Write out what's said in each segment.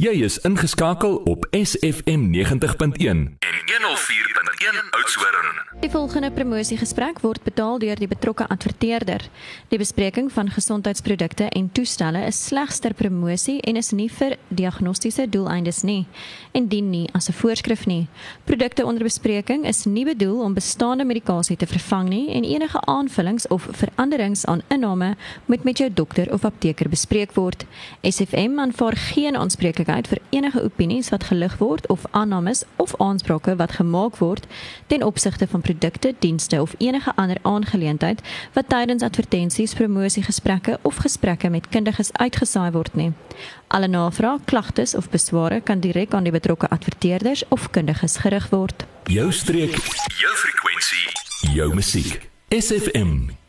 Jy is ingeskakel op SFM 90.1 en 104.1 Oudtshoorn. Die volgende promosiegesprek word betaal deur die betrokke adverteerder. Die bespreking van gesondheidsprodukte en toestelle is slegs ter promosie en is nie vir diagnostiese doeleindes nie en dien nie as 'n voorskrif nie. Produkte onder bespreking is nie bedoel om bestaande medikasie te vervang nie en enige aanvullings of veranderings aan inname moet met jou dokter of apteker bespreek word. SFM aanvaar geen aanspreeklikheid vir enige opinies wat gelig word of aannames of aansprake wat gemaak word ten opsigte van produkte, dienste of enige ander aangeleentheid wat tydens advertensies, promosiegesprekke of gesprekke met kundiges uitgesaai word nie. Alle navrae, klagtes of besware kan direk aan die betrokke adverteerders of kundiges gerig word. Jou streek, Jou frekwensie, jou musiek. SFM.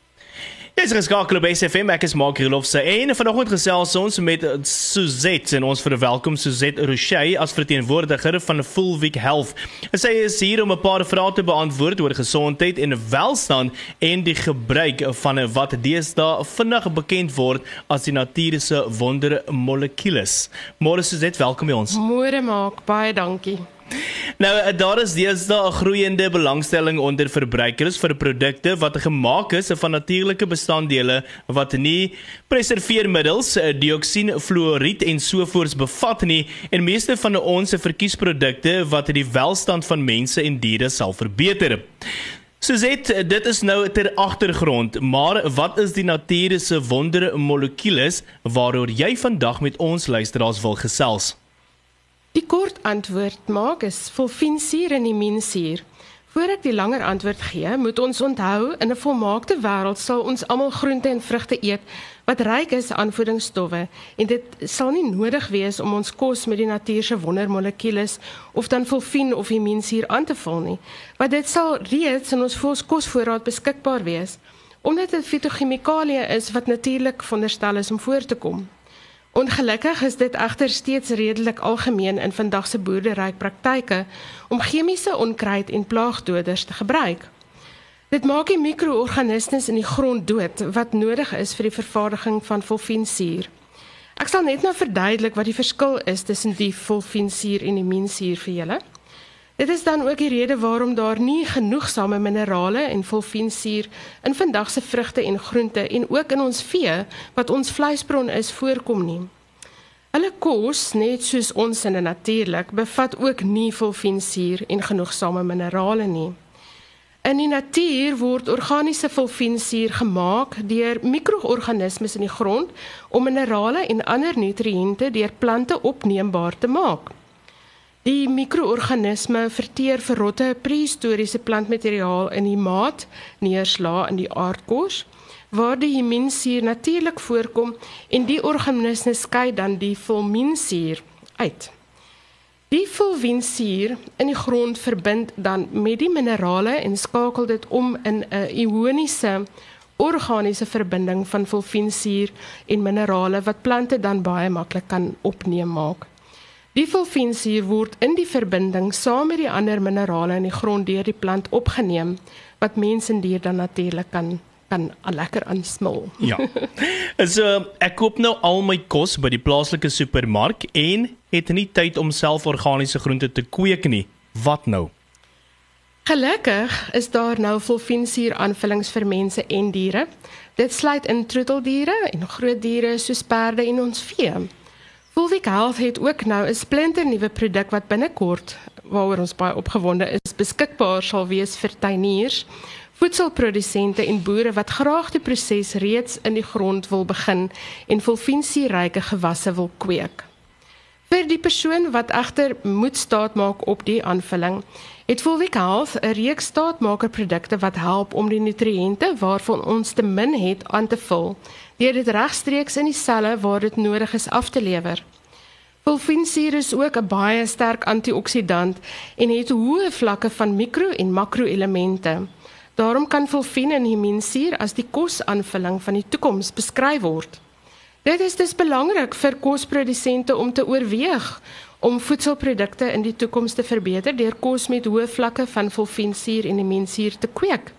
Dis geskakel op SFM ek is Mark Rolofse en vanoggend gesels ons met Suzette en ons verwelkom Suzette Rochey as verteenwoordiger van Full Week Health. En sy is hier om 'n paar vrae te beantwoord oor gesondheid en welstand en die gebruik van wat deesdae vinnig bekend word as die natuur se wonder molekules. Môre Suzette, welkom by ons. Môre maak baie dankie. Nou daar is deesdae 'n groeiende belangstelling onder verbruikers vir produkte wat gemaak is van natuurlike bestanddele wat nie preserveermiddels, dioksien, fluoried en sovoorts bevat nie en meeste van ons verkiesprodukte wat die welstand van mense en diere sal verbeter. Suzette, dit is nou ter agtergrond, maar wat is die natuur se wondermolekules waaroor jy vandag met ons luisteraars wil gesels? Die kort antwoord maak is volfinsuur en iminsuur. Voor ek die langer antwoord gee, moet ons onthou in 'n volmaakte wêreld sal ons almal groente en vrugte eet wat ryk is aan voedingsstowwe en dit sal nie nodig wees om ons kos met die natuur se wondermolekules of dan volfin of iminsuur aan te vul nie. Want dit sal reeds in ons kosvoorraad beskikbaar wees omdat dit fitochemikalieë is wat natuurlik veronderstel is om voor te kom. Ongelukkig is dit egter steeds redelik algemeen in vandag se boerderypraktyke om chemiese onkruid en plaagdoders te gebruik. Dit maak die mikroorganismes in die grond dood wat nodig is vir die vervaardiging van volfinsuur. Ek sal net nou verduidelik wat die verskil is tussen die volfinsuur en die minsuur vir julle. Dit is dan ook die rede waarom daar nie genoegsame minerale en volfinsuur in vandag se vrugte en groente en ook in ons vee wat ons vleisbron is voorkom nie. Hulle kos, net soos ons in natuurlik, bevat ook nie volfinsuur en genoegsame minerale nie. In die natuur word organiese volfinsuur gemaak deur mikroorganismes in die grond om minerale en ander nutriënte deur plante opneembaar te maak. Die mikroorganisme verteer verrotte prehistoriese plantmateriaal in die maat neerslaa in die aardkos waar die himinsuur natuurlik voorkom en die organisme skei dan die fulminsuur uit. Die fulminsuur in die grond verbind dan met die minerale en skakel dit om in 'n ioniese organiese verbinding van fulminsuur en minerale wat plante dan baie maklik kan opneem maak. Die fulfinsuur word in die verbinding saam met die ander minerale in die grond deur die plant opgeneem wat mens en dier dan natuurlik kan kan lekker aansmil. Ja. So ek koop nou al my kos by die plaaslike supermark en het nie tyd om self organiese groente te kweek nie. Wat nou? Gelukkig is daar nou fulfinsuur aanvullings vir mense en diere. Dit sluit in troeteldiere en groot diere soos perde en ons vee. Fulvic Health het ook nou 'n splinter nuwe produk wat binnekort waaroor ons baie opgewonde is, beskikbaar sal wees vir tuiniers, voedselprodusente en boere wat graag die proses reeds in die grond wil begin en volfinsieryke gewasse wil kweek. Vir die persoon wat egter moet staat maak op die aanvulling, het Fulvic Health 'n reeks staatmakerprodukte wat help om die nutriënte waarvan ons te min het aan te vul deur dit regstreeks in die selle waar dit nodig is af te lewer. Fulfinsuur is ook 'n baie sterk antioksidant en het hoë vlakke van mikro en makroelemente. Daarom kan fulfin en himinsuur as die kosaanvulling van die toekoms beskryf word. Dit is dus belangrik vir kosprodusente om te oorweeg om voedselprodukte in die toekoms te verbeter deur kos met hoë vlakke van fulfinsuur en himinsuur te kweek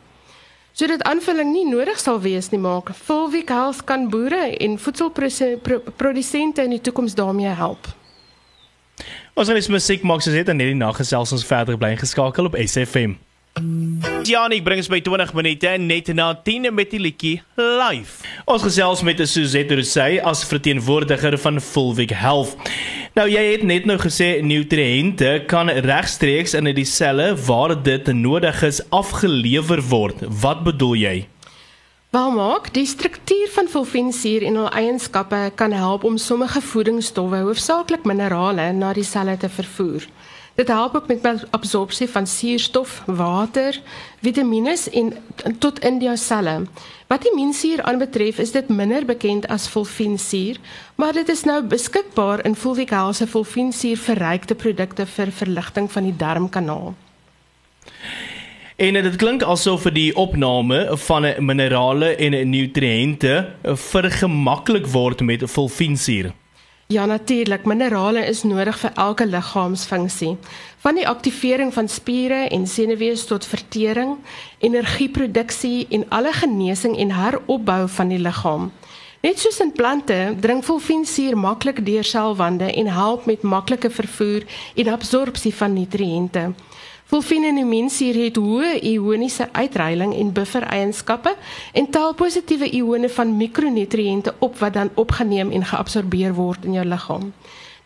sodat aanvulling nie nodig sal wees nie maak. Fulvic Health kan boere en voedselprodusente in die toekoms daarmee help. Ons gaan eens musiek maak soos dit en net die naggesels ons verder bly geskakel op SFM. Janie bring ons by 20 minute net na 10 met die liedjie live. Ons gesels met Suzette Rousey as verteenwoordiger van Fulvik Health. Nou jy het net nou gesê nutriënte kan regstreeks in die selle waar dit nodig is afgelewer word. Wat bedoel jy? Wel maak die struktuur van fulvinsuur en hul eienskappe kan help om sommige voedingsstowwe, hoofsaaklik minerale, na die selle te vervoer. Dit help ook met absorpsie van suurstof, water, vitamiene en tot in die selle. Wat die minsuur aanbetref, is dit minder bekend as fulvinsuur, maar dit is nou beskikbaar in Fulvical se fulvinsuur verrykte produkte vir verligting van die darmkanaal. En dit klink asof vir die opname van minerale en nutriënte vergemaklik word met fulvinsuur. Ja natuurlik, minerale is nodig vir elke liggaamsfunksie. Van die aktivering van spiere en senuwees tot vertering, energieproduksie en alle genesing en heropbou van die liggaam. Net soos in plante, dring fulvinsuur maklik deur selwande en help met maklike vervoer en absorpsie van nutriënte. Fulvineminsuur het hoë ioniese uitreiling en buffer-eienskappe en tel positiewe ione van mikronutriënte op wat dan opgeneem en geabsorbeer word in jou liggaam.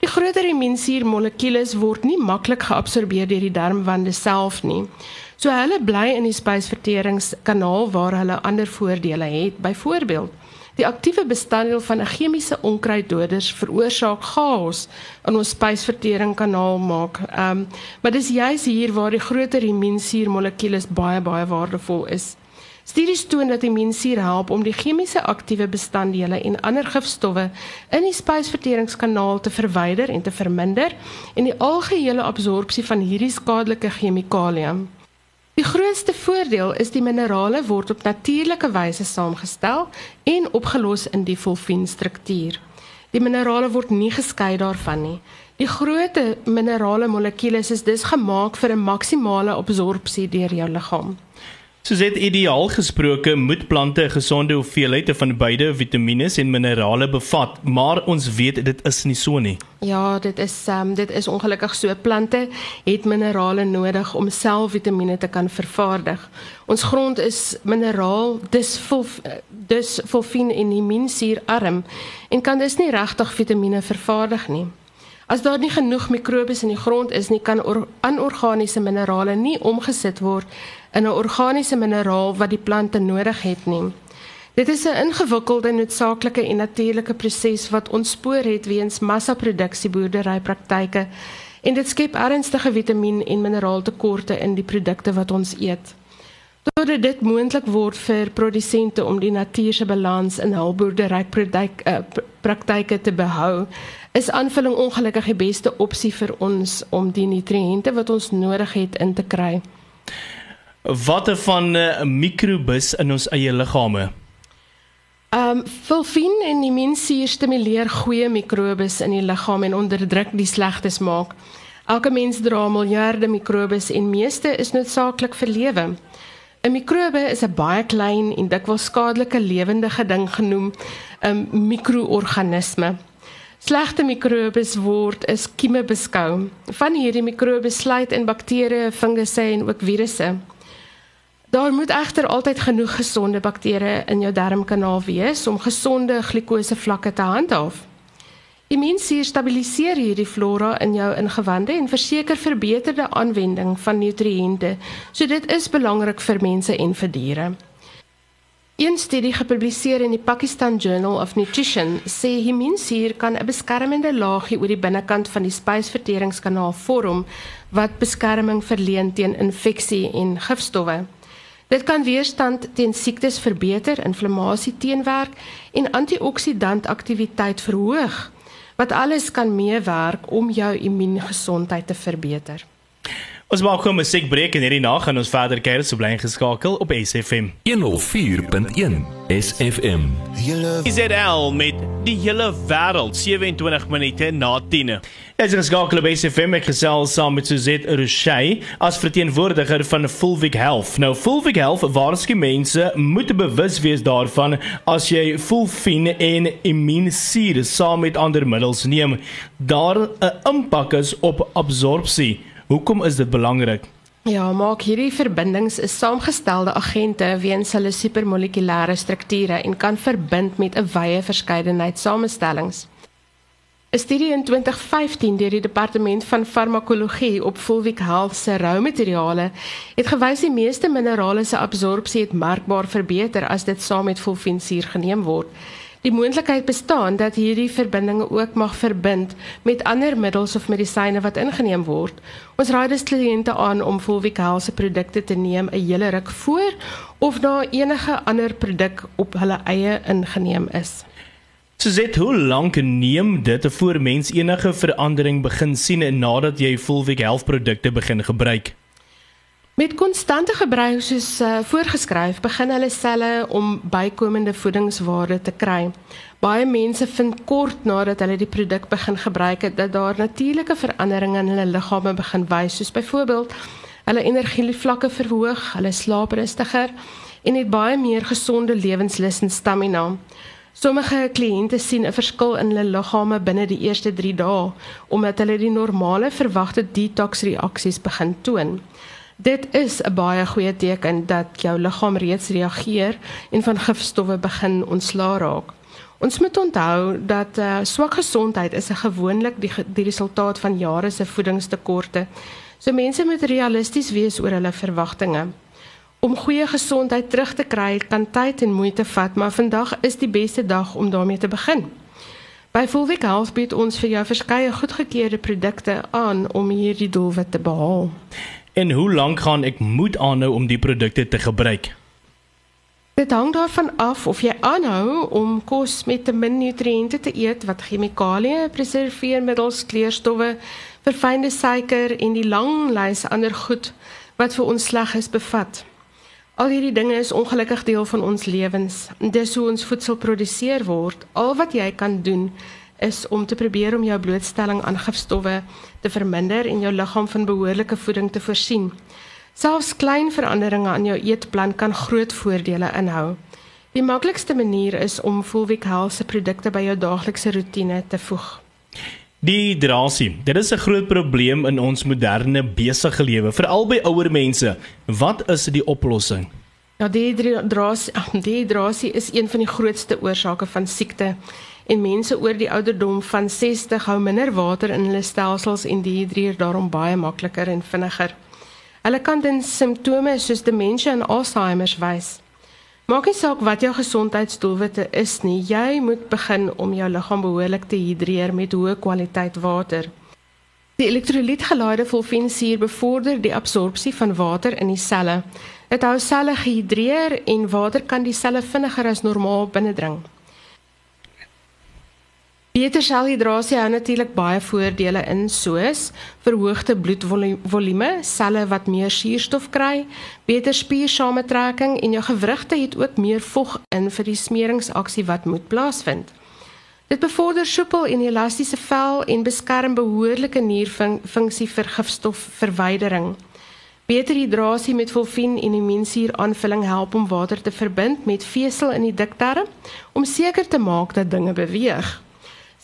Die groter iminsuur molekules word nie maklik geabsorbeer deur die darmwande self nie. So hulle bly in die spysverteringskanaal waar hulle ander voordele het. Byvoorbeeld, Die aktiewe bestanddeel van 'n chemiese onkruiddoders veroorsaak chaos in ons spysverteringskanaal maak. Ehm, um, maar dis juis hier waar die groter immuunsuur molekules baie baie waardevol is. Studies toon dat immuunsuur help om die chemiese aktiewe bestanddele en ander gifstowwe in die spysverteringskanaal te verwyder en te verminder en die algehele absorpsie van hierdie skadelike chemikalieë. Die grootste voordeel is die minerale word op natuurlike wyse saamgestel en opgelos in die fulvinstruktuur. Die minerale word nie geskei daarvan nie. Die groot minerale molekules is dus gemaak vir 'n maksimale absorpsie deur jou liggaam. Soos dit ideaal gesproke moet plante 'n gesonde hoeveelheid van beide vitamiene en minerale bevat, maar ons weet dit is nie so nie. Ja, dit is um, dit is ongelukkig so. Plante het minerale nodig om self vitamiene te kan vervaardig. Ons grond is mineraal, dis vol dis fulvin en immuunsuur arm en kan dus nie regtig vitamiene vervaardig nie. As daar nie genoeg mikrobes in die grond is nie, kan anorganiese minerale nie omgesit word in 'n organiese mineraal wat die plante nodig het nie. Dit is 'n ingewikkelde noodsaaklike en natuurlike proses wat ontspoor het weens massaproduksie boerderypraktyke en dit skep ernstige vitamien en mineraaltekorte in die produkte wat ons eet. Totdat dit moontlik word vir produsente om die natuur se balans in hul boerderypraktyke uh, te behou, is aanvulling ongelukkig die beste opsie vir ons om die nutriënte wat ons nodig het in te kry. Watter van 'n uh, mikrobus in ons eie liggame? Ehm um, fulvin en die minsuur stimuleer goeie mikrobes in die liggaam en onderdruk die slegtes maak. Elke mens dra miljarde mikrobes en meeste is noodsaaklik vir lewe. 'n Mikrobe is 'n baie klein en dikwels skadelike lewendige ding genoem 'n mikroorganisme. Slegte mikrobes word as kieme beskou. Van hierdie mikrobes sluit in bakterieë, fungusse en ook virusse. Daar moet egter altyd genoeg gesonde bakterieë in jou darmkanaal wees om gesonde glikosevlakke te handhaaf. Immuunsuur stabiliseer hierdie flora in jou ingewande en verseker verbeterde aanwending van nutriënte. So dit is belangrik vir mense en vir diere. Een studie gepubliseer in die Pakistan Journal of Nutrition sê immuunsuur kan 'n beskermende laagie oor die binnekant van die spysverteringskanaal vorm wat beskerming verleen teen infeksie en gifstowwe. Dit kan weerstand teen siektes verbeter, inflammasie teenwerk en antioksidantaktiwiteit verhoog wat alles kan meewerk om jou immuungesondheid te verbeter. Ons maak gou 'n musiekbreek en hierdie nag gaan ons verder kuier so bly geskakel op SFM. 104.1 SFM. ZL met die hele wêreld 27 minute na 10. As ons skakel op SFM ek gesels saam met Suzette Rochey as verteenwoordiger van Fulvik Health. Nou Fulvik Health waarsku mense moet bewus wees daarvan as jy Fulfin en Immunisir saam met ander middels neem, daar 'n impak is op absorpsie. Hoekom is dit belangrik? Ja, maak hierdie verbindings is saamgestelde agente weens hulle supermolekulêre strukture en kan verbind met 'n wye verskeidenheid samestellings. 'n Studie in 2015 deur die Departement van Farmakologie op Fulvic Health se roumateriale het gewys die meeste minerale se absorpsie het merkbaar verbeter as dit saam met fulvinsuur geneem word. Die moontlikheid bestaan dat hierdie verbindinge ook mag verbind met ander middels of medisyne wat ingeneem word. Ons raai dus kliënte aan om Volvical se produkte te neem 'n hele ruk voor of na enige ander produk op hulle eie ingeneem is. Suzette, hoe lank neem dit voor mens enige verandering begin sien nadat jy Volvical produkte begin gebruik? Met konstante gebruik soos uh, voorgeskryf, begin hulle selle om bykomende voedingswaarde te kry. Baie mense vind kort nadat hulle die produk begin gebruik het dat daar natuurlike veranderinge in hulle liggame begin wys, soos byvoorbeeld hulle energievlakke verhoog, hulle slaap rustiger en het baie meer gesonde lewenslus en stamina. Sommige kliënte sien 'n verskil in hulle liggame binne die eerste 3 dae omdat hulle die normale verwagte detox reaksies begin toon. Dit is 'n baie goeie teken dat jou liggaam reeds reageer en van gifstowwe begin ontslaa raak. Ons moet onthou dat uh, swak gesondheid is 'n gewoonlik die die resultaat van jare se voedingstekorte. So mense moet realisties wees oor hulle verwagtinge. Om goeie gesondheid terug te kry kan tyd en moeite vat, maar vandag is die beste dag om daarmee te begin. By Fulvic Health bied ons vir jou verskeie goedgekeurde produkte aan om hierdie doelwit te behaal. En hoe lank gaan ek moet aanhou om die produkte te gebruik? Dit hang daarvan af of jy aanhou om kos met te min nutriënte te eet wat chemikalieë, preserveermiddels, kleurstowwe, verfynde suiker en die lang lys ander goed wat vir ons sleg is bevat. Al hierdie dinge is ongelukkig deel van ons lewens. Dis hoe ons voedsel produseer word. Al wat jy kan doen is om te probeer om jou blootstelling aan gifstowwe te verminder en jou liggaam van behoorlike voeding te voorsien. Selfs klein veranderinge aan jou eetplan kan groot voordele inhou. Die maklikste manier is om Fulvic Health se produkte by jou daaglikse roetine te voeg. Dehydrasie. Dit is 'n groot probleem in ons moderne besige lewe, veral by ouer mense. Wat is die oplossing? Ja, dehydrasie, dehydrasie is een van die grootste oorsake van siekte en mense oor die ouderdom van 60 hou minder water in hulle stelsels en dehydreer daarom baie makliker en vinniger. Hulle kan dan simptome soos demensie en Alzheimer wys. Maak nie saak wat jou gesondheidsdoelwitte is nie, jy moet begin om jou liggaam behoorlik te hidreer met hoë kwaliteit water. Die elektrolytgelaide volfinsuur bevorder die absorpsie van water in die selle. Dit hou selle gehidreer en water kan die selle vinniger as normaal binnendring. Beter selhidrasie hou natuurlik baie voordele in soos verhoogde bloedvolume, selle wat meer suurstof kry, beter spiersamentrekking en jou gewrigte het ook meer vog in vir die smeringsaksie wat moet plaasvind. Dit bevorder soepel en elastiese vel en beskerm behoorlike nierfunksie vir gifstofverwydering. Beter hidrasie met volfien en immuunsuur aanvulling help om water te verbind met vesel in die dikdarm om seker te maak dat dinge beweeg.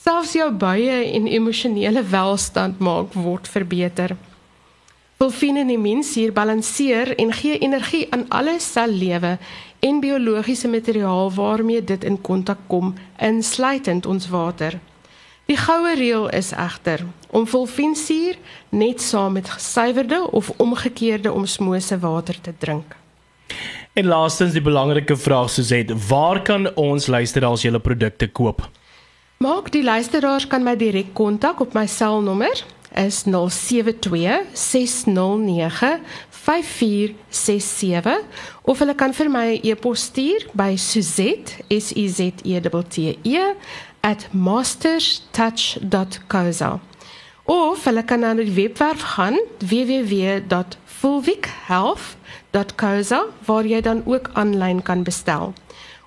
Selfs jou buie en emosionele welstand maak word verbeter. Volfine en mens hier balanseer en gee energie aan alle sellewe en biologiese materiaal waarmee dit in kontak kom, insluitend ons water. Die goue reël is egter om volfinsuur net saam met gesuiwerde of omgekeerde omsmose water te drink. En laastens die belangrike vraag het, waar kan ons luister as jy hulle produkte koop? Maak die luisteraars kan my direk kontak op my selnommer is 072 609 5467 of hulle kan vir my 'n e e-pos stuur by suzette s u z e t t e @masterstouch.co.za of hulle kan na die webwerf gaan www.fulvikhealth.co.za waar jy dan ook aanlyn kan bestel.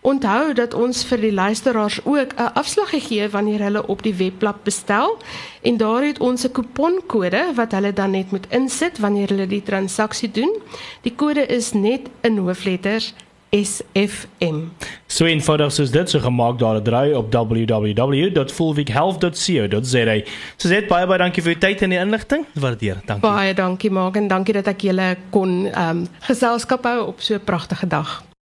Onthou dat ons vir die luisteraars ook 'n afslag gee wanneer hulle op die webblad bestel en daar het ons 'n kuponkode wat hulle dan net moet insit wanneer hulle die transaksie doen. Die kode is net in hoofletters SFM. So eenvoudig soos dit, so gemaak daar 'n draai op www.fullweekhealth.co.za. So sê baie baie dankie vir u tyd en die inligting. Waardeer. Dankie. Baie dankie maak en dankie dat ek julle kon ehm um, geselskap hou op so 'n pragtige dag.